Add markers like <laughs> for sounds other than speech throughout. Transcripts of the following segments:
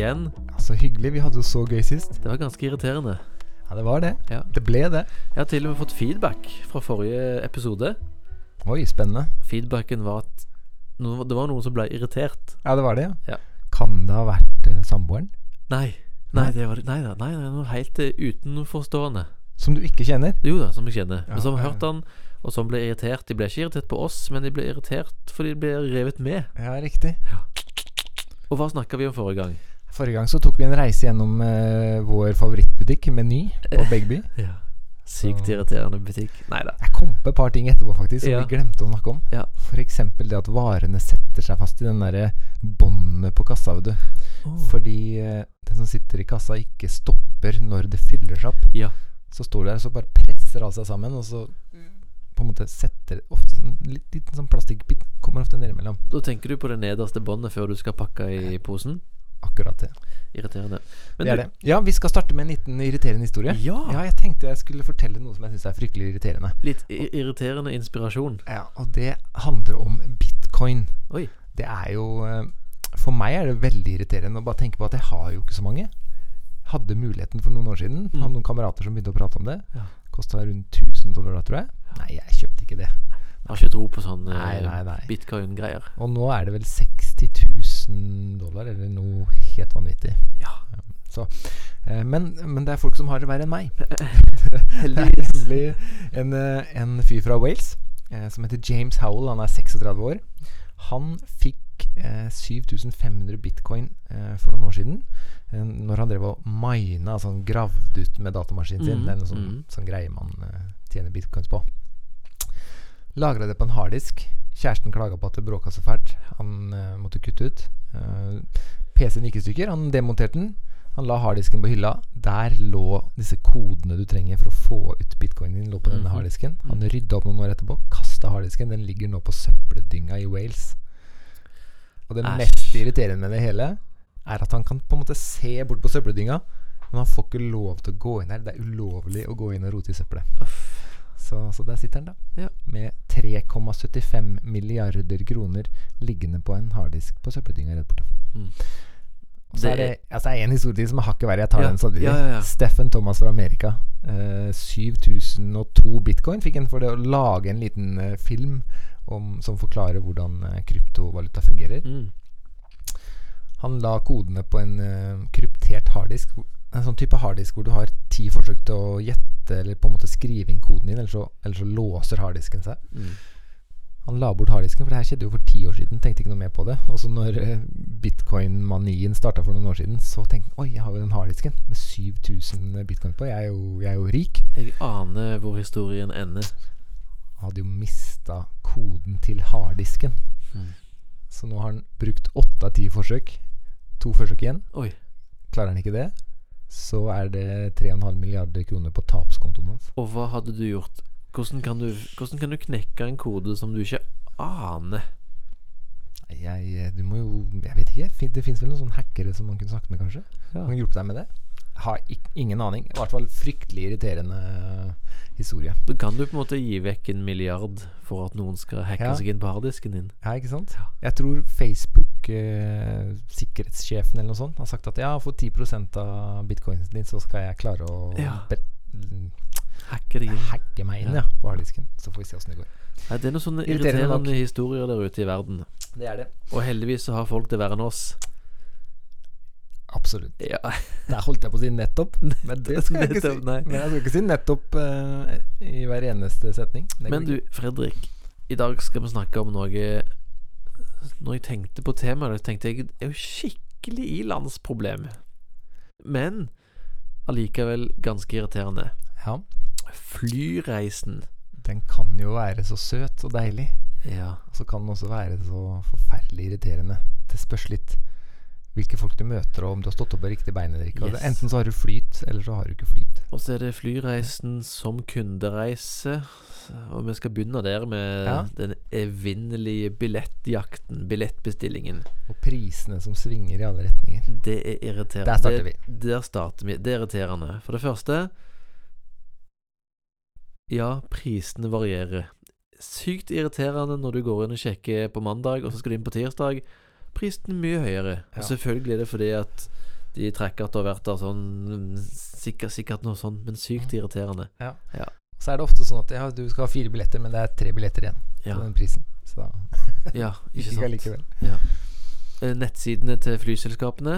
igjen. Ja, så hyggelig. Vi hadde jo så gøy sist. Det var ganske irriterende. Ja, det var det. Ja. Det ble det. Jeg har til og med fått feedback fra forrige episode. Oi, spennende. Feedbacken var at no- det var noen som ble irritert. Ja, det var det, ja. Ja. Kan det ha vært eh, samboeren? Nei. Nei, det var. Nei. Nei, er noe helt uh, utenforstående. Som du ikke kjenner? Jo da, som jeg kjenner. Ja, Men som har hørt han, og som ble irritert. De ble ikke irritert på oss, men de ble irritert fordi de ble revet med. Ja, riktig. Og hva snakka vi om forrige gang? Forrige gang så tok vi en reise gjennom eh, vår favorittbutikk, Meny, på <laughs> Begby. Ja. Sykt Så- irriterende butikk. Nei da. Jeg kom på et par ting etterpå faktisk som Ja. vi glemte å snakke om. Ja. F.eks. det at varene setter seg fast i den derre båndet på kassa. Vet du. Oh. Fordi eh, den som sitter i kassa, ikke stopper når det fyller seg opp. Ja. Så står du der og så bare presser alt seg sammen, og så på en måte setter ofte sånn litt liten sånn plastikkbit kommer ofte nedimellom. Da tenker du på det nederste båndet før du skal pakke i posen. Akkurat det. Irriterende. Men det er det. Ja, vi skal starte med en liten irriterende historie. Ja. Ja, jeg tenkte jeg skulle fortelle noe som jeg syns er fryktelig irriterende. Litt irriterende inspirasjon. Ja, og det handler om bitcoin. Oi. Det er jo eh, For meg er det veldig irriterende å bare tenke på at jeg har jo ikke så mange. Hadde muligheten for noen år siden. Mm. Hadde noen kamerater som begynte å prate om det. Ja. Kosta rundt 1000 dollar tror jeg. Nei, jeg kjøpte ikke det. Har ikke tro på sånn eh, nei. bitcoin-greier. Og nå er det vel 60 000 dollar, eller noe helt vanvittig. Ja. Så, eh, men, men det er folk som har det verre enn meg. <laughs> Det er Heldigvis. en, eh, en fyr fra Wales eh, som heter James Howell. Han er 36 år. Han fikk eh, 7500 bitcoin for noen år siden. Når han drev og mina, altså han gravde ut med datamaskinen sin. Mm, Det er noe sånn, mm. sånn greie man tjener bitcoins på. Lagra det på en harddisk. Kjæresten klaga på at det bråka så fælt. Han uh, måtte kutte ut. Uh, PC-en gikk i stykker. Han demonterte den. Han la harddisken på hylla. Der lå disse kodene du trenger for å få ut bitcoinen din. Lå på denne Mhm. harddisken. Han rydda opp noen år etterpå, kasta harddisken. Den ligger nå på søppeldynga i Wales. Og det Æsj. mest irriterende med det hele er at han kan på en måte se bort på søppeldynga, men han får ikke lov til å gå inn der. Det er ulovlig å gå inn og rote i søppelet. Så, så der sitter han, da. Ja. Med 3,75 milliarder kroner liggende på en harddisk på søppeldynga rett borte. Mm. Og så er det altså, er en historie som er hakket verre. Jeg tar Ja, den samtidig. ja. Steffen Thomas fra Amerika. Eh, 7002 bitcoin fikk han for det å lage en liten eh, film om, som forklarer hvordan eh, kryptovaluta fungerer. Mm. Han la kodene på en eh, kryptert harddisk. En sånn type harddisk hvor du har ti forsøk til å gjette eller på en måte skrive inn koden din, eller så, eller så låser harddisken seg. Mm. Han la bort harddisken, for det her skjedde jo for ti år siden. Tenkte ikke noe mer på det. Og så når eh, bitcoin-manien starta for noen år siden, så tenkte han oi, jeg har jo den harddisken med 7000 bitcoin på. Jeg er jo, jeg er jo rik. Jeg aner hvor historien ender. Han hadde jo mista koden til harddisken. Mm. Så nå har han brukt åtte av ti forsøk. To forsøk igjen. Oi. Klarer han ikke det, så er det 3,5 milliarder kroner på tapskontoen hans. Og hva hadde du gjort? Hvordan kan du, hvordan kan du knekke en kode som du ikke aner? Jeg, du må jo Jeg vet ikke. Det fins vel noen sånne hackere som man kunne snakket med, kanskje? Ja. Kan hjelpe deg med det? Har ingen aning. I hvert fall fryktelig irriterende historie. Da kan du på en måte gi vekk en milliard for at noen skal hacke Ja. seg inn på harddisken din. Ja, ikke sant? Jeg tror Facebook-sikkerhetssjefen eller noe sånt har sagt at ja, for 10% av bitcoinen din, så skal jeg klare å Ja. Hacke hacke meg inn Ja. ja, på harddisken. Så får vi se åssen det går. Nei, det er noen sånne Irriterende irriterende, historier der ute i verden. Det er det. Og heldigvis så har folk det verre enn oss. Absolutt. Ja. Der holdt jeg på å si nettopp, <laughs> men det skal jeg ikke si. Men jeg skal ikke si nettopp uh, i hver eneste setning. Men du. Fredrik. I dag skal vi snakke om noe Når jeg tenkte på temaet, tenkte jeg det er jo skikkelig ilandsproblem. Men allikevel ganske irriterende. Ja, Flyreisen. den kan jo være så søt og deilig. Ja. Og så kan den også være så forferdelig irriterende. Det spørs litt hvilke folk du møter, og om du har stått opp på riktig bein eller ikke. Yes. Enten så har du flyt, eller så har du ikke flyt. Og så er det flyreisen som kundereise. Og vi skal begynne der med Ja. den evinnelige billettjakten, billettbestillingen. Og prisene som svinger i alle retninger. Det er irriterende. Der starter det, Der starter vi. Det er irriterende. For det første Ja, prisene varierer. Sykt irriterende når du går inn og sjekker på mandag, og så skal du inn på tirsdag. Prisen mye høyere. Og selvfølgelig er det fordi at de trekker at det har vært der sånn Sikkert, sikkert noe sånt, men sykt irriterende. Så er det ofte sånn at ja, du skal ha fire billetter, men det er tre billetter igjen Ja, på den prisen. Så da ja <laughs> ikke ikke sant. allikevel. Eh, Nettsidene til flyselskapene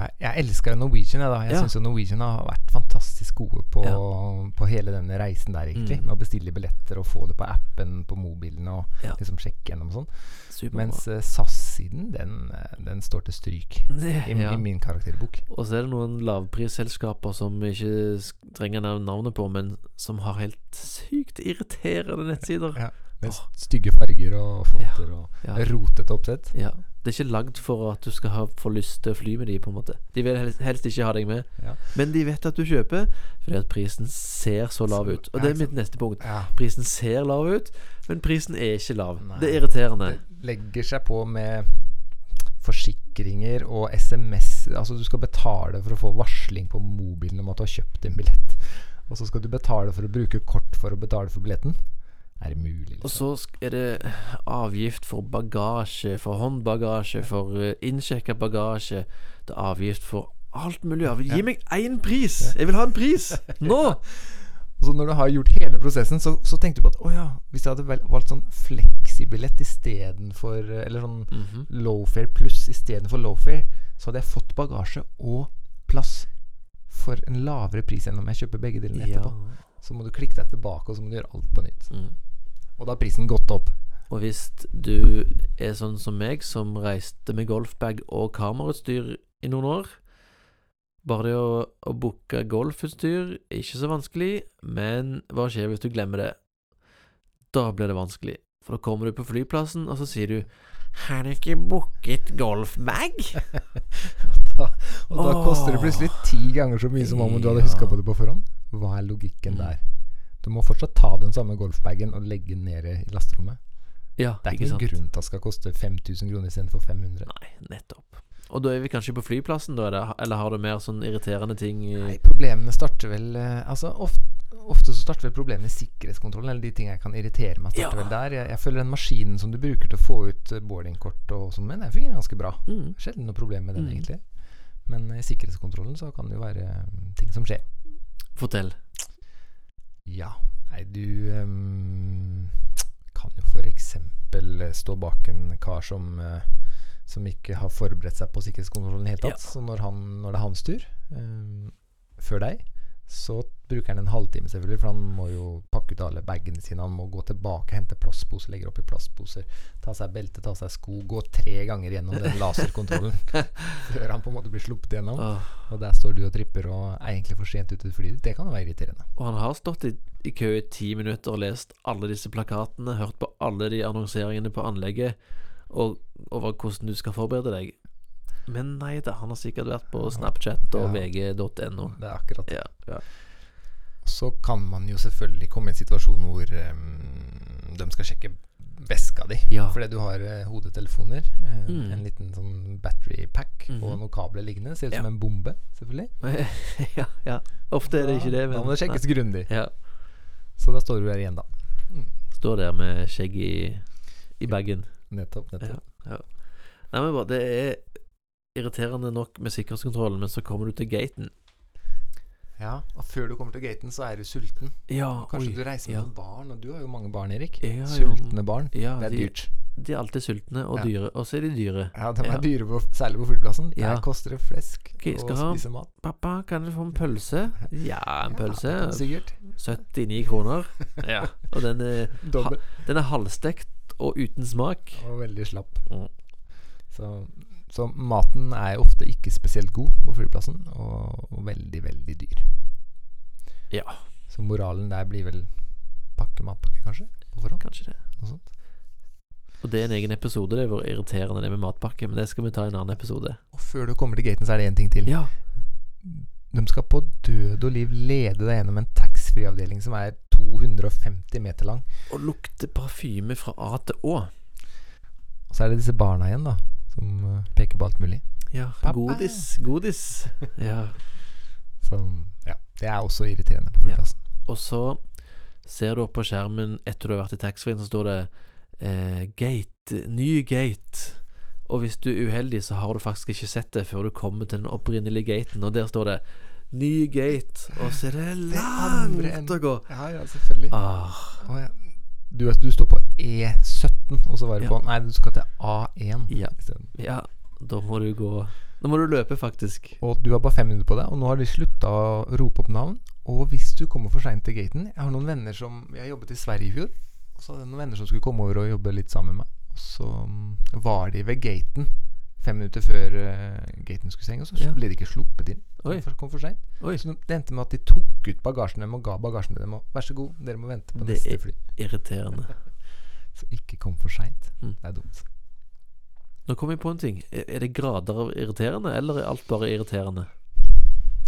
Jeg, jeg elsker Norwegian. Jeg, da. jeg Ja. syns Norwegian har vært fantastisk gode på, Ja. på hele denne reisen der, egentlig. Mm. Med å bestille billetter og få det på appen på mobilen og Ja. liksom sjekke gjennom og sånn. Mens uh, SAS-siden, den, eh, den står til stryk i, ja. i min karakterbok. Og så er det noen lavprisselskaper som vi ikke trenger navnet på, men som har helt sykt irriterende nettsider. Ja. Med oh. stygge farger og fonter og Ja. rotete oppsett. Ja. Det er ikke lagd for at du skal ha, få lyst til å fly med de, på en måte. De vil helst, helst ikke ha deg med, Ja. men de vet at du kjøper fordi at prisen ser så lav Så- ut. Og det er mitt neste punkt. Ja. Prisen ser lav ut, men prisen er ikke lav. Nei. Det er irriterende. Det legger seg på med forsikringer og SMS. Altså du skal betale for å få varsling på mobilen om at du har kjøpt en billett. Og så skal du betale for å bruke kort for å betale for billetten. Er det mulig? Og Liksom? så er det avgift for bagasje, for håndbagasje, for uh, innsjekka bagasje. Det er avgift for alt mulig. Gi meg én pris! Jeg vil ha en pris! <laughs> Nå! Så når du har gjort hele prosessen, så, så tenkte du på at å ja, hvis jeg hadde valgt sånn fleksibillett istedenfor Eller sånn Mhm. lowfare pluss istedenfor lowfare, så hadde jeg fått bagasje og plass for en lavere pris enn om jeg kjøper begge delene Ja. etterpå. Så må du klikke deg tilbake, og så må du gjøre alt på nytt. Mm. Og da har prisen gått opp. Og hvis du er sånn som meg, som reiste med golfbag og kamerautstyr i noen år Bare det å, å booke golfutstyr ikke så vanskelig, men hva skjer hvis du glemmer det? Da blir det vanskelig. For da kommer du på flyplassen, og så sier du 'Har du ikke booket golfbag?' <laughs> da, og da Åh. koster det plutselig ti ganger så mye som om du hadde Ja. huska på det på forhånd. Hva er logikken der? Du må fortsatt ta den samme golfbagen og legge den ned i lasterommet. Ja, Det er ikke ikke grunn til at det skal koste 5000 kroner istedenfor 500. Nei, nettopp. Og da er vi kanskje på flyplassen, da? er Eller har du mer sånn irriterende ting Nei, problemene starter vel eh, Altså ofte, ofte så starter vel problemene i sikkerhetskontrollen, eller de tingene jeg kan irritere meg, starter Ja. vel der. Jeg, jeg føler den maskinen som du bruker til å få ut eh, boardingkort og sånn, men den fungerer ganske bra. mm. Sjelden noe problem med den, Mm. egentlig. Men i sikkerhetskontrollen så kan det jo være eh, ting som skjer. Fortell. Ja, nei, du um, kan jo eksempel eh, stå bak en kar som uh, som ikke har forberedt seg på sikkerhetskontrollen i det hele tatt. Så når, han, når det er hans tur, um, før deg, så bruker han en halvtime selvfølgelig, for han må jo pakke ut alle bagene sine. Han må gå tilbake, hente plastposer, legge opp i plastposer, ta seg belte, ta seg sko, gå tre ganger gjennom den laserkontrollen <laughs> før han på en måte blir sluppet gjennom. Åh. Og der står du og tripper og er egentlig for sent ute til flyet. Det kan være irriterende. Og han har stått i, i kø i ti minutter og lest alle disse plakatene, hørt på alle de annonseringene på anlegget, og over hvordan du skal forberede deg. Men nei da, han har sikkert vært på Snapchat og Ja. vg.no. Det er akkurat det. Ja, ja. Så kan man jo selvfølgelig komme i en situasjon hvor um, de skal sjekke veska di. Ja. Fordi du har uh, hodetelefoner, uh, Mm. en liten sånn battery pack Mhm. og noen kabler liggende. Ser ut Ja. som en bombe, selvfølgelig. <laughs> ja, ja. Ofte er det ikke det, men Da må det sjekkes grundig. Ja. Så da står du der igjen, da. Står der med skjegg i, i bagen. Nettopp. Nettopp. ja. Nei, men bare Det er irriterende nok med sikkerhetskontrollen, men så kommer du til gaten. Ja. Og før du kommer til gaten, så er du sulten. Ja, Kanskje oi, du reiser med ja. barn, og du har jo mange barn, Erik. Ja, Sultne barn. Ja, Det er de, dyrt. de er alltid sultne og dyre, og så er de dyre. Ja, de er dyre, på, særlig på flyplassen. Der koster det flesk Ok, skal å spise mat. 'Pappa, kan du få en pølse?' Ja, en pølse. Sikkert. 79 kroner. <laughs> Ja. Og den er, ha, den er halvstekt og uten smak. Og veldig slapp. Mm. Så, så maten er ofte ikke spesielt god på flyplassen, og, og veldig, veldig dyr. Ja, Så moralen der blir vel pakke matpakke, kanskje? På forhånd? kanskje det. Noe sånt. Og det er en egen episode, det hvor irriterende det er med matpakke, men det skal vi ta i en annen episode. Og før du kommer til gaten, så er det én ting til. Ja. De skal på død og liv lede deg gjennom en taxfree-avdeling som er 250 meter lang. Og lukte parfyme fra A til Å. Og så er det disse barna igjen, da, som eh, peker på alt mulig. Ja, Pappa. godis. Godis. <laughs> Ja. Som ja, det er også irriterende på flyplassen. Og så ser du opp på skjermen etter du har vært i taxfree-en, så står det eh, 'Gate', ny gate. Og hvis du er uheldig, så har du faktisk ikke sett det før du kommer til den opprinnelige gaten, og der står det 'ny gate', og så er det langt å gå. Ja, ja, selvfølgelig. Ah, Å, ja. Du, vet, du står på E17, og så var det Ja. på Nei, du skal til A1 Ja. ja, da må du gå Da må du løpe, faktisk. Og du har bare fem minutter på deg, og nå har de slutta å rope opp navn. Og hvis du kommer for seint til gaten Jeg har noen venner som Jeg jobbet i Sverige i fjor. Og så hadde jeg noen venner som skulle komme over og jobbe litt sammen med meg. Og så mm, var de ved gaten fem minutter før uh, gaten skulle stenge, og så Ja. ble de ikke sluppet inn. Oi. De kom for sent. Oi, Så det endte med at de tok ut bagasjen dem og ga bagasjen til dem. Og vær så god, dere må vente på Det neste er- irriterende. <laughs> Så ikke kom for seint. Mm. Det er dumt. Nå kom jeg på en ting. Er det grader av irriterende, eller er alt bare irriterende?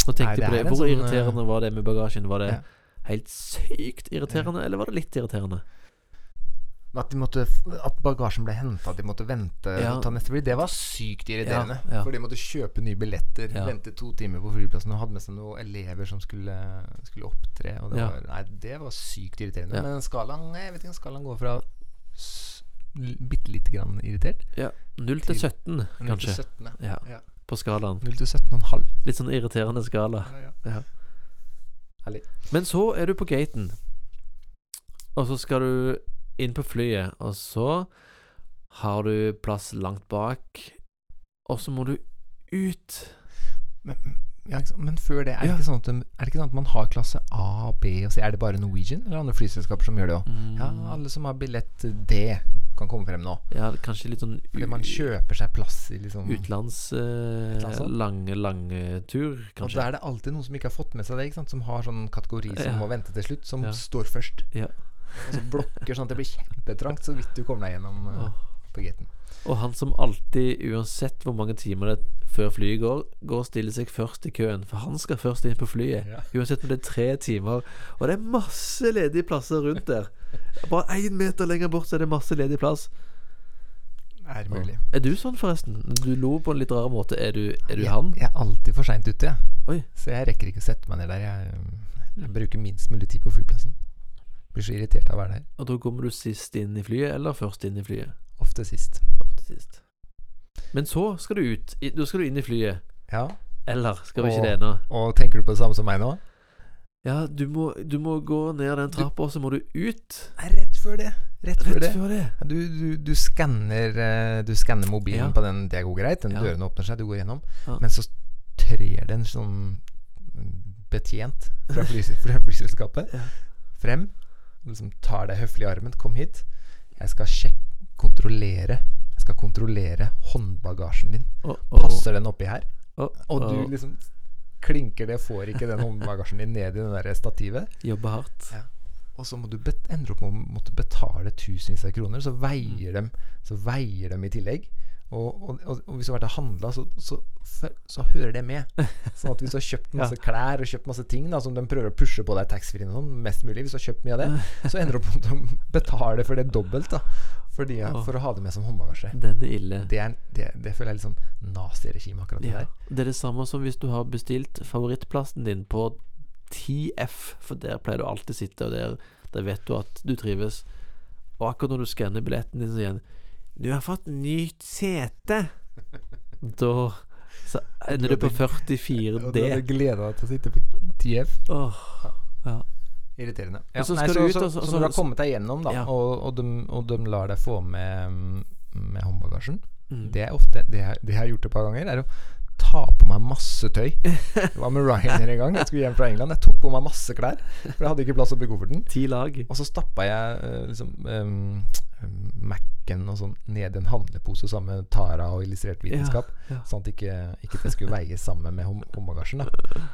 Nå tenkte jeg på det det. Hvor sånn, irriterende var det med bagasjen? Var det Ja. helt sykt irriterende, eller var det litt irriterende? At, måtte, at bagasjen ble henta, at de måtte vente Ja. og ta neste fly, det var sykt irriterende. Ja, ja. For de måtte kjøpe nye billetter, vente to timer på flyplassen og hadde med seg noen elever som skulle, skulle opptre. Det, var, nei, det var sykt irriterende. Men skalaen jeg vet ikke, skalaen går fra bitte lite grann irritert Ja, 0 til Til- 17, 0 til kanskje. 17. ja. Ja, Ja. på skalaen. 0 til 17,5. Litt sånn irriterende skala. Men så er du på gaten, og så skal du inn på flyet, og så har du plass langt bak, og så må du ut. Men, ja, men før det, er det, Ja. sånn at, er det ikke sånn at man har klasse A, B og C? Er det bare Norwegian eller andre flyselskaper som gjør det òg? Mm, Ja, alle som har billett D, kan komme frem nå. ja, kanskje litt sånn Fordi man kjøper seg plass i liksom Utenlands eh, Utlands- lange, lange tur, Og da er det alltid noen som ikke har fått med seg det, som har sånn kategori som må vente til slutt, som står først. Ja. Og så blokker sånn at det blir kjempetrangt så vidt du kommer deg gjennom uh, på gaten. Og han som alltid, uansett hvor mange timer det er før flyet går, går og stiller seg først i køen, for han skal først inn på flyet. Ja. Uansett om det er tre timer, og det er masse ledige plasser rundt der. Bare én meter lenger bort så er det masse ledig plass. Er mulig. Er du sånn, forresten? Du lo på en litt rar måte. Er du, er du jeg, han? Jeg er alltid for seint ute, jeg. Ja. Så jeg rekker ikke å sette meg ned der. Jeg, jeg bruker minst mulig tid på flyplassen. Blir så irritert av å være der. Og da kommer du sist inn i flyet, eller først inn i flyet? Ofte sist. Ofte sist. Men så skal du ut. Da skal du inn i flyet. Ja. Eller skal vi Og- ikke det ennå? Og tenker du på det samme som meg nå? Ja, du må, du må gå ned den trappa, og så må du ut. Nei, rett før det. Rett før Rett det. før det. Du, du, du skanner eh, Du skanner mobilen Ja. på den, det går greit. Den Ja. dørene åpner seg, du går gjennom. Ja. Men så trer det en sånn betjent <laughs> fra, flyselskapet Ja. frem. Liksom tar deg høflig i armen. 'Kom hit. Jeg skal sjekke Kontrollere. Jeg skal kontrollere håndbagasjen din. Oh, oh. Passer den oppi her?' Oh, Og du liksom klinker det, får ikke den håndbagasjen din ned i det der stativet. Jobbe hardt. Ja. Og så må du ender opp med å måtte betale tusenvis av kroner. Så veier, dem, så veier dem i tillegg. Og, og, og, hvis du har vært og handla, så, så, så, hører det med. <laughs> Sånn at hvis du har kjøpt masse klær og kjøpt masse ting da, som de prøver å pushe på deg taxfree sånn, mest mulig, hvis du har kjøpt mye av det, <laughs> så ender du opp med å betale for det dobbelt. da fordi, ja, For å ha det med som håndbagasje. Det, er ille. Det, det, det føler jeg er litt sånn naziregime, akkurat det Ja. der. Det er det samme som hvis du har bestilt favorittplassen din på 10F, for der pleier du alltid å sitte, og der, der vet du at du trives. Og akkurat når du skanner billetten din, så igjen Du har fått nytt sete! <laughs> Da så ender du på Og du 44D. hadde gleda deg til å sitte på TF. Oh, ja. Irriterende. Og så nei, så, du ut, så, og så- så, så- når du har kommet deg gjennom, da, Ja. og, og, de, og de lar deg få med, med håndbagasjen Mm. Det er ofte Det jeg, det jeg har gjort et par ganger, er å ta på meg masse tøy. Det var med Ryanair en gang. Jeg skulle hjem fra England. Jeg tok på meg masse klær, for jeg hadde ikke plass oppi kofferten. Ti lag. Og så stappa jeg eh, liksom um, Mac-en og sånn ned i en handlepose sammen med Tara og illustrert vitenskap. ja. Sånn at ikke, ikke det skulle veie sammen med håndbagasjen.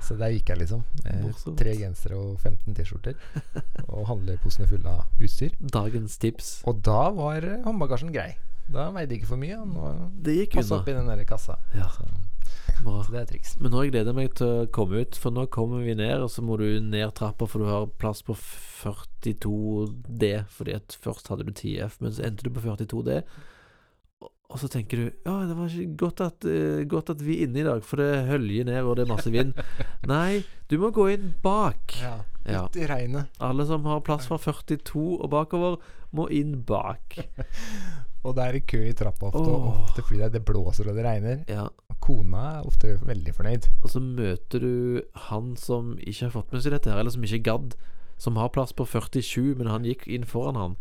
Så der gikk jeg liksom. Eh, tre gensere og 15 T-skjorter. Og handleposene fulle av utstyr. Dagens tips. Og da var eh, håndbagasjen grei. Da veide ikke for mye. Og nå Det gikk passa unna. opp i den der kassa. Ja, Så, bra. så det er triks. Men nå gleder jeg meg til å komme ut, for nå kommer vi ned, og så må du ned trappa, for du har plass på 42D, fordi at først hadde du 10F, men så endte du på 42D. Og- så tenker du ja, det var godt at, eh, godt at vi er inne i dag, for det høljer ned, og det er masse vind. <laughs> Nei, du må gå inn bak. Ja, Ja. Ut i regnet. Alle som har plass fra 42 og bakover, må inn bak. <laughs> Og det er i kø i trappa ofte, Åh. og ofte fordi Det blåser og det regner. Ja. Kona er ofte veldig fornøyd. Og så møter du han som ikke har fått med seg dette her, eller som ikke gadd. Som har plass på 47, men han gikk inn foran han.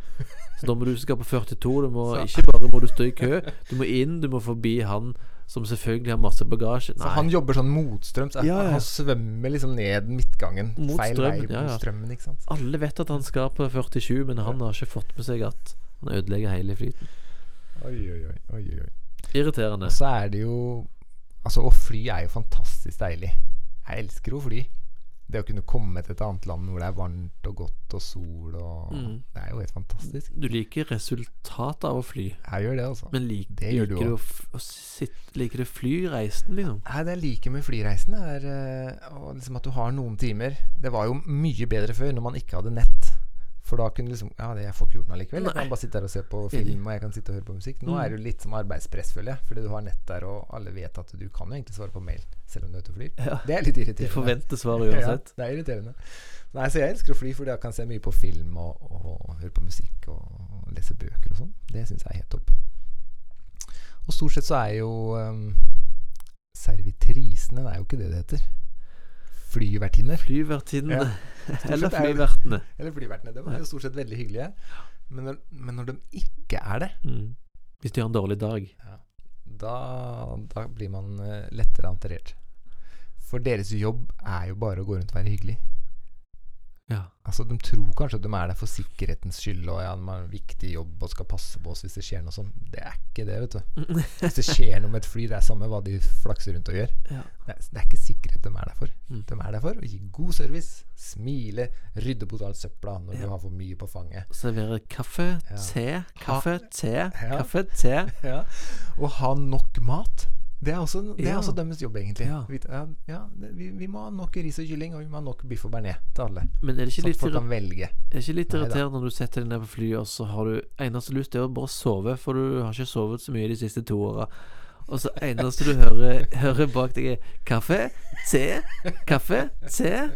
Så da må du skal på 42. Du må, Så- ikke bare må du stå i kø, du må inn, du må forbi han som selvfølgelig har masse bagasje. Så han jobber sånn motstrøms. Ja, ja. Han svømmer liksom ned midtgangen. Mot Feil strømmen, vei ja, mot ja. strømmen, ikke sant. Alle vet at han skal på 47, men han har ikke fått med seg at han ødelegger hele flyten. Oi, oi, oi. oi. Irriterende. Og så er det jo Altså, å fly er jo fantastisk deilig. Jeg elsker å fly. Det å kunne komme til et annet land hvor det er varmt og godt og sol og Mm. Det er jo helt fantastisk. Du liker resultatet av å fly, Jeg gjør det, altså. men lik, Det gjør du liker, du å å sitte, liker du flyreisen, liksom? Nei, det jeg liker med flyreisen, er uh, liksom at du har noen timer. Det var jo mye bedre før, når man ikke hadde nett. For da kunne liksom Ja, det, jeg får ikke gjort noe likevel. Jeg kan bare sitte her og se på film, og jeg kan sitte og høre på musikk. Nå Mm. er det jo litt som arbeidspress, føler jeg. Fordi du har nett der, og alle vet at du kan jo egentlig svare på mail, selv om du er ute og flyr. Ja. Det er litt irriterende. De forventer svaret <laughs> uansett. Ja, det er irriterende. Nei, så jeg elsker å fly fordi jeg kan se mye på film og, og høre på musikk og lese bøker og sånn. Det syns jeg er helt topp. Og stort sett så er jo um, servitrisene Det er jo ikke det det heter. Flyvertinner. Ja. <laughs> Eller er flyvertene. Eller flyvertene. De er jo stort sett veldig hyggelige. Men når, men når de ikke er det, Mm. Hvis de har en dårlig dag. da, da blir man eh, lettere enterert. For deres jobb er jo bare å gå rundt og være hyggelig. Ja. Altså, De tror kanskje at de er der for sikkerhetens skyld, og ja, de har en viktig jobb og skal passe på oss hvis det skjer noe sånt. Det er ikke det, vet du. <laughs> Hvis det skjer noe med et fly, det er samme hva de flakser rundt og gjør. ja. Det er, det er ikke sikkerhet de er der for. Mm. De er der for å gi god service, smile, rydde bort all søpla når Ja. du har for mye på fanget. Servere kaffe, te, kaffe, te, kaffe, te. <laughs> Ja. Og ha nok mat. Det er også, det er Ja. også deres jobb, egentlig. Ja. Vi, Ja, vi, vi må ha nok ris og kylling, og vi må ha nok biff og bearnés til alle. Men er det ikke Sånn litt, kan velge. er det ikke litt irriterende når du setter deg ned på flyet, og så har du eneste lyst til å bare sove, for du har ikke sovet så mye de siste to åra. Og så eneste du hører, <laughs> hører bak deg, er kaffe, te, kaffe, te.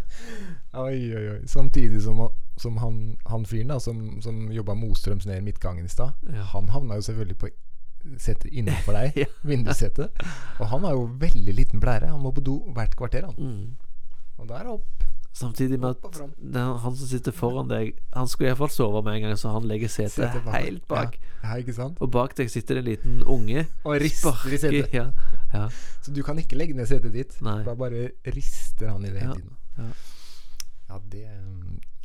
Oi, oi, oi. Samtidig som, som han, han fyren da som, som jobba motstrøms ned i midtgangen i stad, han havna jo selvfølgelig på setet innenfor deg, <laughs> Ja. vindussetet. Og han har jo veldig liten blære. Han må på do hvert kvarter, han. Mm. Og da er opp. Samtidig med Opp at den, han som sitter foran deg, han skulle iallfall sove med en gang, så han legger setet sete bak. helt bak. Ja, sant? Og bak deg sitter det en liten unge. Og rister i setet. Ja, ja. Så du kan ikke legge ned setet ditt. Nei. Da bare rister han i det hele Ja, tiden. ja. Ja, det,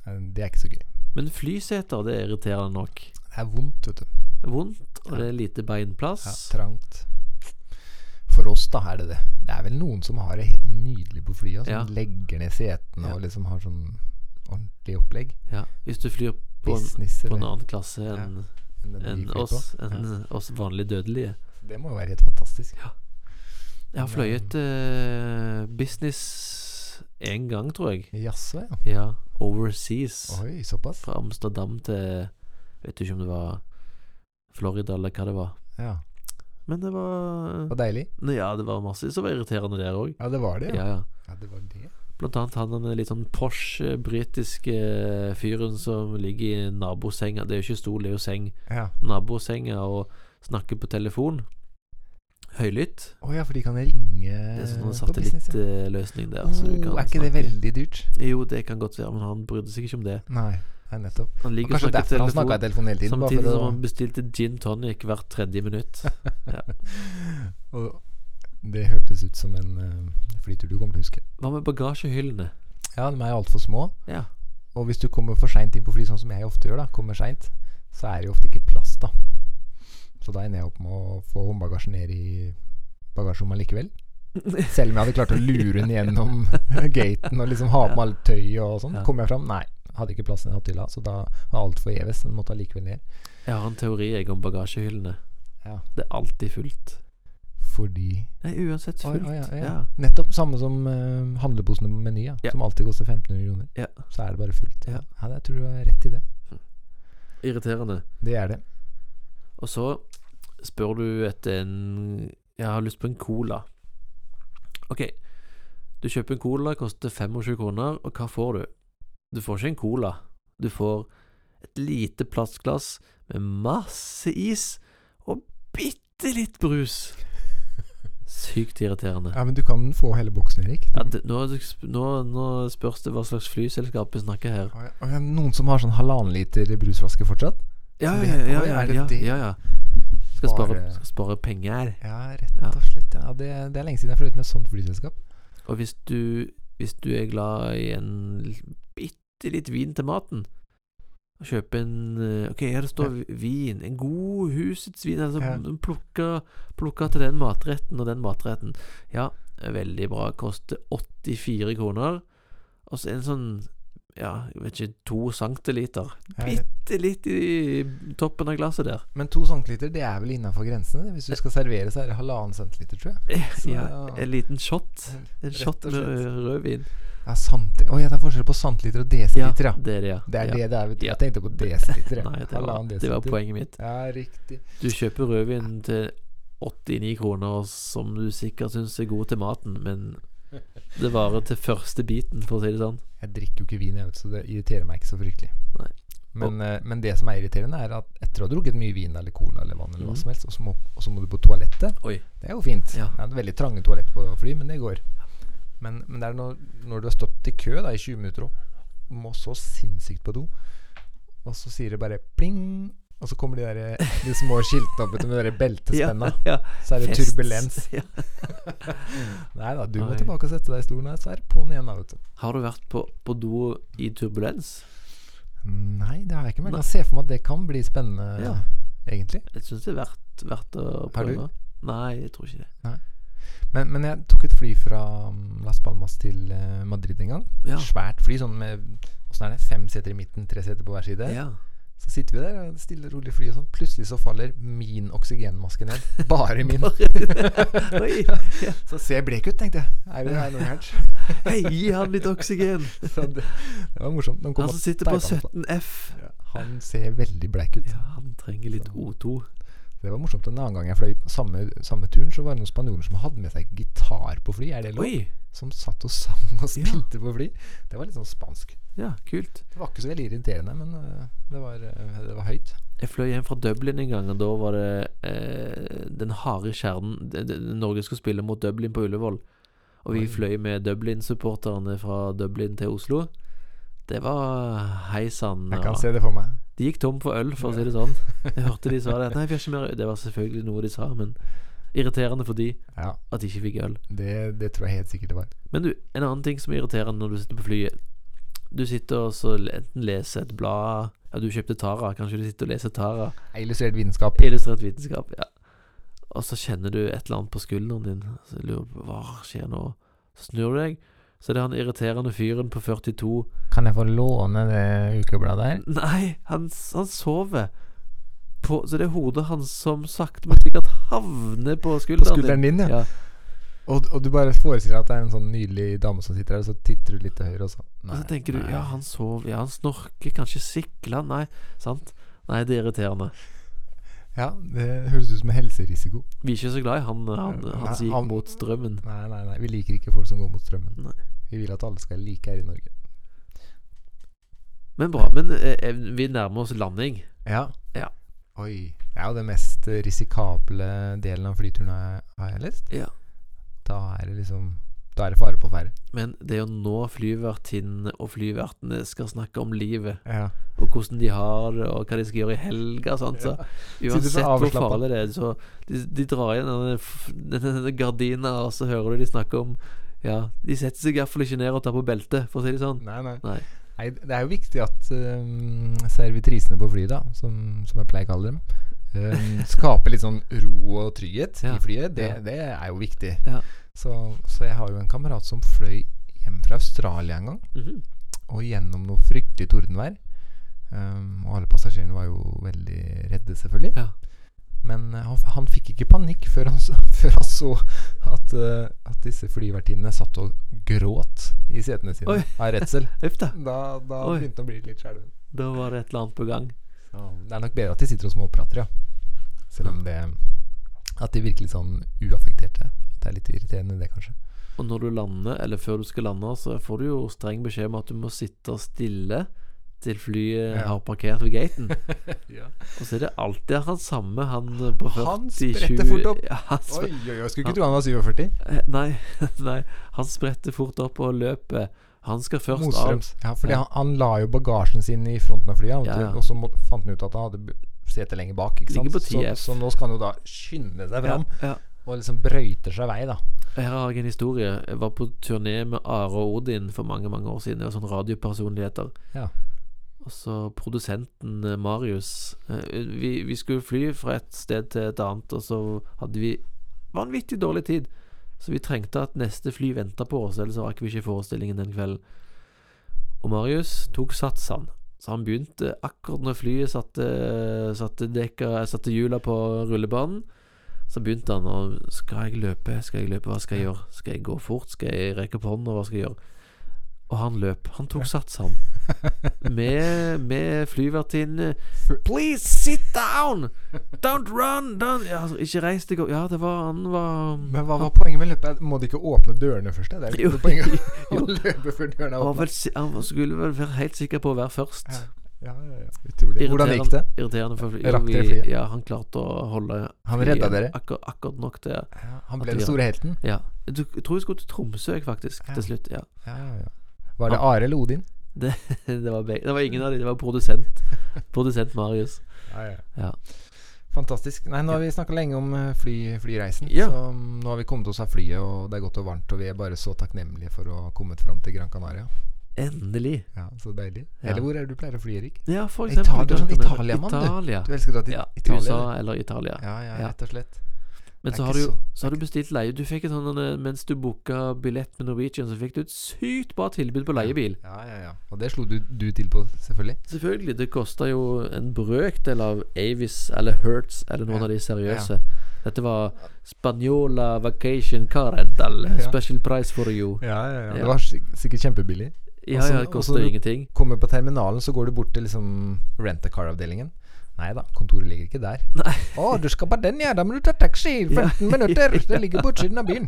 eh, det er ikke så gøy. Men flyseter, det er irriterende nok. Det er vondt, vet du. Vondt, og det er lite beinplass. Ja, trangt. For oss, da, er det det. Det er vel noen som har det helt nydelig på flyet. Som Ja. legger ned setene Ja. og liksom har sånn ordentlig opplegg. Ja, hvis du flyr på en, på en annen klasse enn en enn oss, oss vanlige dødelige. Det må jo være helt fantastisk. Jeg har fløyet uh, business én gang, tror jeg. Jaså, ja. Ja, overseas. Oi, såpass? Fra Amsterdam til Vet du ikke om det var Florida eller hva det var. Ja. Men det var Det var deilig. Ja, det var masse som var irriterende der òg. Ja, det var det, Ja, ja. ja. Det var det. Blant annet han den litt sånn Porsche britiske fyren som ligger i nabosenga. Det er jo ikke stol, det er jo seng. Ja. Nabosenga og snakker på telefon. Høylytt. Å ja, for de kan ringe Det er sånn satellittløsning der. Oh, så kan er ikke det veldig dyrt? Jo, det kan godt være, men han brydde seg ikke om det. Nei, nei nettopp. Han Og snakker telefon, han i telefon hele tiden. Samtidig som han bestilte gin tonic hvert tredje minutt. <laughs> Og det hørtes ut som en uh, flytur du kommer til å huske. Hva med bagasjehyllene? Ja, de er altfor små. Ja. Og hvis du kommer for seint inn på fly, sånn som jeg ofte gjør, da kommer sent, så er det jo ofte ikke plass, da. Så da ender jeg opp med å få håndbagasjen ned i bagasjerommet likevel. <laughs> Selv om jeg hadde klart å lure den gjennom <laughs> gaten og liksom ha på meg alt tøy og sånn. Ja. Kommer jeg fram? Nei. Hadde ikke plass i den hylla, så da var alt forgjeves. Den måtte allikevel ned. Jeg har en teori jeg om bagasjehyllene. Ja. Det er alltid fullt. Fordi Nei, uansett fullt. Oh, ja, ja. Ja. Nettopp samme som uh, handleposene på Meny, som alltid koster 1500 kroner. Ja. Så er det bare fullt. Ja. ja jeg tror du har rett i det. Irriterende. Det er det. Og så spør du etter en Jeg har lyst på en cola. Ok, du kjøper en cola, koster 25 kroner, og hva får du? Du får ikke en cola. Du får et lite plastglass med masse is bitte litt brus. Sykt irriterende. Ja, men du kan få hele boksen, Erik. Ja, det, nå, nå, nå spørs det hva slags flyselskap vi snakker her. Og, ja, noen som har sånn halvannen liter brusflaske fortsatt? Ja, ja, ja. ja, ja, ja, ja. Skal spare, skal spare penger. Ja, rett og slett. Det, det er lenge siden jeg har flyttet med et sånt flyselskap. Og hvis du, hvis du er glad i en bitte litt vin til maten kjøpe en eh, Ok, her det står vin. En god husets vin. Altså Ja. plukka, plukka til den matretten og den matretten. Ja, veldig bra. Koster 84 kroner. Og så en sånn Ja, jeg vet ikke, to centiliter. Bitte litt i toppen av glasset der. Men to centiliter, det er vel innafor grensene? Hvis du skal servere, så er det halvannen centiliter, tror jeg. Så, Ja, en liten shot. En shot med rødvin. Ja, sant oh, ja, det er forskjell på centiliter og desiliter, ja. det er det, ja. Det er ja. det det er. vet du. Jeg tenkte på desiliter. Nei, det var, det var poenget mitt. Ja, riktig. Du kjøper rødvin til 89 kroner, som du sikkert syns er god til maten, men det varer til første biten, for å si det sånn. Jeg drikker jo ikke vin, jeg vet, så det irriterer meg ikke så fryktelig. Nei. Men, eh, men det som er irriterende, er at etter å ha drukket mye vin eller cola eller vann, eller hva Mhm. som helst, og så må, og så må du på toalettet Oi. Det er jo fint. Ja. Det er veldig trange toalett på fly, men det går. Men, men det er når, når du har stått i kø da, i 20 minutter og må så sinnssykt på do, og så sier det bare pling, og så kommer de, der, de små skiltene opp med de beltespenna. <laughs> ja. Så er det Fest. turbulens. Ja. <laughs> Nei da, du må Nei. tilbake og sette deg i stolen, her, så er det på'n igjen. da, vet du. Har du vært på, på do i turbulens? Nei, det har jeg ikke. Men Nei. jeg ser for meg at det kan bli spennende, Ja. egentlig. Jeg syns det er verdt, verdt å Har du? Nei, jeg tror ikke det. Men, men jeg tok et fly fra mm, Las Palmas til eh, Madrid en gang. Ja. Svært fly, sånn med Åssen er det? Fem seter i midten, tre seter på hver side. Ja. Så sitter vi der, og stille rolig fly, og sånn. Plutselig så faller min oksygenmaske ned. Bare min. <laughs> Oi. Ja. <laughs> Så ser jeg blek ut, tenkte jeg. Er det her noe gærent? <laughs> Hei, gi han litt oksygen! Det, det var morsomt. Han som sitter på 17F. Ja, han ser veldig bleik ut. Ja, han trenger litt O2. Det var morsomt. En annen gang jeg fløy samme, samme turen, så var det noen spanjoler som hadde med seg gitar på fly. Er det lov? Oi! Som satt og sang og spilte på fly. Det var litt sånn spansk. Ja, kult. Det var ikke så veldig irriterende, men øh, det, var, øh, det var høyt. Jeg fløy hjem fra Dublin en gang, og da var det eh, den harde kjernen det- det- Norge skulle spille mot Dublin på Ullevål. Og vi Oi. fløy med Dublin-supporterne fra Dublin til Oslo. Det var hei sann. Jeg kan se det for meg. De gikk tom for øl, for å si det sånn. Jeg hørte de sa det. Nei, vi har ikke mer. Det var selvfølgelig noe de sa, men irriterende for de Ja, at de ikke fikk øl. det, det tror jeg helt sikkert det var. Men du, en annen ting som er irriterende når du sitter på flyet Du sitter og så enten leser et blad Ja, du kjøpte Tara. Kanskje du sitter og leser Tara. Illustrert vitenskap. Illustrert vitenskap, ja. Og så kjenner du et eller annet på skulderen din. Så lurer på hva skjer nå. Så snur du deg, så det er han irriterende fyren på 42 Kan jeg få låne det ukebladet her? Nei, han, han sover. På, så det er hodet hans som sakte, men sikkert havner på skulderen, På skulderen din, ja. ja. Og, og du bare forestiller deg at det er en sånn nydelig dame som sitter her, og så titter du litt til høyre, og så Og så tenker du ja, han sover, ja, han snorker, kanskje sikler Nei, sant? Nei, det er irriterende. Ja, det høres ut som en helserisiko. Vi er ikke så glad i han, han, han som gikk mot strømmen. Nei, nei, nei. Vi liker ikke folk som går mot strømmen. Nei. Vi vil at alle skal like her i Norge. Men bra. Men eh, eh, vi nærmer oss landing. Ja. Ja. Oi. Det er jo den mest risikable delen av flyturen, jeg har jeg lest. Ja. Da er det liksom Da er det fare på ferde. Men det er jo nå flyvertinnene og flyvertene skal snakke om livet, Ja. og hvordan de har det, og hva de skal gjøre i helga og så uansett hvor farlig det er, så de, de drar igjen denne gardina, og så hører du de snakke om Ja, de setter seg iallfall ikke ned og tar på beltet, for å si det sånn. Nei, nei. Nei. Nei, det er jo viktig at um, servitrisene på flyet, da, som, som jeg pleier å kalle dem, um, skaper litt sånn ro og trygghet Ja, i flyet. Det, det er jo viktig. Ja. Så, så jeg har jo en kamerat som fløy hjem fra Australia en gang, Mhm. og gjennom noe fryktelig tordenvær. Um, og alle passasjerene var jo veldig redde, selvfølgelig. Ja. Men uh, han, han fikk ikke panikk før han, <laughs> før han så at, uh, at disse flyvertinnene satt og gråt i setene sine Oi. av redsel. <laughs> Da, da begynte han å bli litt skjelven. Da var det et eller annet på gang. Så det er nok bedre at de sitter og småprater, ja. Selv om det At de virker litt sånn uaffekterte. Det er litt irriterende, det, kanskje. Og når du lander, eller før du skal lande, så får du jo streng beskjed om at du må sitte stille til flyet Ja. har parkert ved gaten. <laughs> Ja. Og så er det alltid han samme, han eh, på 40 Han spretter fort opp. Ja, han Oi, oi, oi, skulle ikke tro han var 47. eh, nei, <laughs> nei, han spretter fort opp og løper. Han skal først av. Ja, fordi Ja. han, han la jo bagasjen sin i fronten av flyet, Ja, ja. og så må, fant han ut at han hadde setet lenger bak. Ikke sant? På Så, så nå skal han jo da skynde seg fram, og liksom brøyter seg vei, da. Her har jeg en historie. Jeg var på turné med Are og Odin for mange mange år siden. Det var sånn radiopersonligheter. Ja. Og så produsenten eh, Marius eh, vi, vi skulle fly fra et sted til et annet, og så hadde vi vanvittig dårlig tid. Så vi trengte at neste fly venta på oss, ellers så rakk vi ikke forestillingen den kvelden. Og Marius tok sats, han. Så han begynte akkurat når flyet satte, satte, dekka, satte hjula på rullebanen. Så begynte han å Skal jeg løpe? Skal jeg løpe? Hva skal jeg gjøre? Skal jeg gå fort? Skal jeg rekke opp hånda? Hva skal jeg gjøre? Og han løp. Han tok sats, han. <laughs> Med, med flyvertinne. Please sit down! Don't run! Don't. Ja, altså, ikke reis deg opp. Ja, det var Han var Men hva var poenget med løpet? Må de ikke åpne dørene først? Det er Jo, poenget å <laughs> <laughs> løpe før dørene er si- han skulle vel være helt sikker på å være først. Ja. Ja, ja, ja. Utrolig. Hvordan gikk det? Irriterende for. Rakk dere flyet? Ja, han klarte å holde Han redda dere? Akkur, akkurat nok til Ja, han ble den store helten? Ja. Du, jeg tror vi skulle til Tromsø, faktisk, til slutt. Ja. Ja, ja, ja. Var det Are eller Odin? <laughs> Det, det, var det var ingen av dem. Det var produsent. <laughs> Produsent Marius. Ja, ja. Ja. Fantastisk. Nei, nå har vi snakka lenge om eh, fly, flyreisen. Så mm, nå har vi kommet oss av flyet, og det er godt og varmt. Og vi er bare så takknemlige for å ha kommet fram til Gran Canaria. Endelig. Ja, Så deilig. Eller hvor er det du pleier å fly, Erik? Ja, for Italia, eksempel. du er sånn Gran Italia-mann, du. Italia. Du elsker å dra til Italia? USA eller? Italia. Ja, ja, Ja. rett og slett. Men så har, du, så- har du bestilt leie. Du fikk en sånn Mens du booka billett med Norwegian, så fikk du et sykt bra tilbud på leiebil. Ja, ja, ja. Og det slo du, du til på, selvfølgelig. Selvfølgelig. Det kosta jo en brøkdel av Avis eller Hertz eller noen Ja. av de seriøse. Dette var Spaniola Vacation Car Rental. Ja. Special price for you. Ja, ja, ja. Ja. Det var sikkert kjempebillig. Ja, ja, det koster du- ingenting. Kommer på terminalen, så går du bort til liksom rent-a-car-avdelingen. Nei da, kontoret ligger ikke der. Nei. Å, du skal på den, ja. Da må du ta taxi. 15 Ja. <laughs> minutter. Det ligger på utsiden av byen.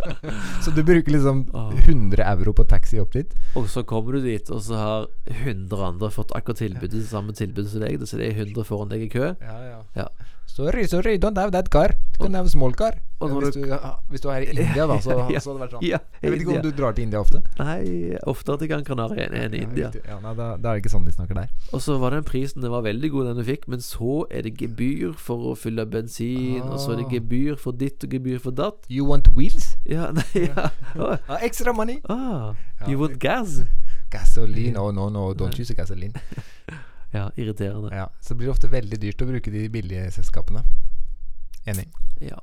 <laughs> så du bruker liksom 100 euro på taxi opp dit. Og så kommer du dit, og så har 100 andre fått akkurat tilbudet, samme tilbud som deg. Så det er 100 foran deg i kø. Ja, ja. Ja. Sorry, sorry, don't have that car. You can have small car. Hvis, du- hvis du er i India, da, så, <laughs> Ja. så hadde det vært sånn. Ja, Jeg vet ikke om du drar til India ofte? Nei, oftere til Gran Canaria enn i Ja, India. Ja, nei, da, da er det ikke sånn de snakker der. Og så var den prisen Den var veldig god, den du fikk, men så er det gebyr for å fylle bensin, og så er det Ah. gebyr for ditt og gebyr for datt. You want wheels? Ja, <laughs> nei, ja. Ah, extra money. ah, you want gas? Gasoline. Oh, no, no, don't use gasoline. Ja, irriterende. Ja, så blir det ofte veldig dyrt å bruke de billige selskapene. Enig. Ja.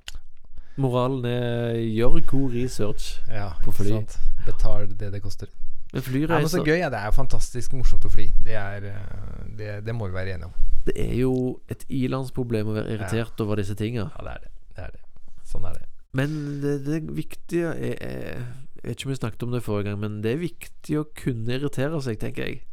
Moralen er gjør god research. Ja, På fly. sant. Betal det det koster. Men Ja, men så gøy. Ja, det er fantastisk morsomt å fly. Det, er, eh, det, det må vi være enige om. Det er jo et ilandsproblem å være irritert over disse tinga. Ja, det er det. Det er det. Sånn er det. Men det, det viktige er Jeg vet ikke om vi snakket om det forrige gang, men det er viktig å kunne irritere seg, tenker jeg.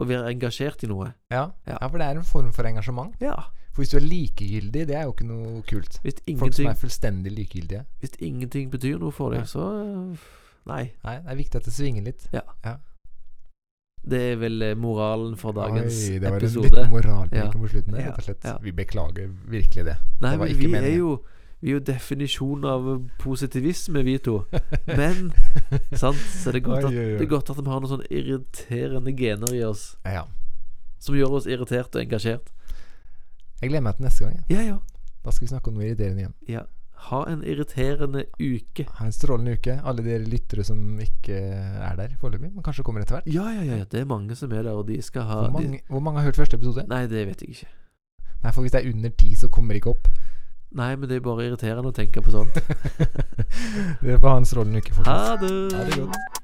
Å være engasjert i noe. Ja, Ja. ja, for det er en form for engasjement. Ja. For hvis du er likegyldig, det er jo ikke noe kult. Folk som er fullstendig likegyldige. hvis ingenting betyr noe for deg, Ja. så øh, Nei. Nei, det er viktig at det svinger litt. Ja Det er vel eh, moralen for dagens Oi, det var episode. en litt moralpreken Ja. på slutten der, rett og slett. ja. Vi beklager virkelig det. Nei, det var men ikke vi er meningen. Vi er jo definisjonen av positivisme, vi to. <laughs> Men sant, så er det godt, at, det er godt at vi har noen sånne irriterende gener i oss Ja. som gjør oss irritert og engasjert. Jeg gleder meg til neste gang. Ja. Ja. Da skal vi snakke om noe irriterende igjen. ja. Ha en irriterende uke. Ha en strålende uke, alle dere lyttere som ikke er der foreløpig, men kanskje kommer etter hvert. Ja, ja, ja. Det er mange som er der, og de skal ha Hvor de, mange, hvor mange har hørt første episode? Nei, det vet jeg ikke. Nei, for hvis det er under ti, så kommer det ikke opp. Nei, men det er bare irriterende å tenke på sånt. <laughs> Vi er på hans rolle en uke, folkens. Ha det. Ha det godt.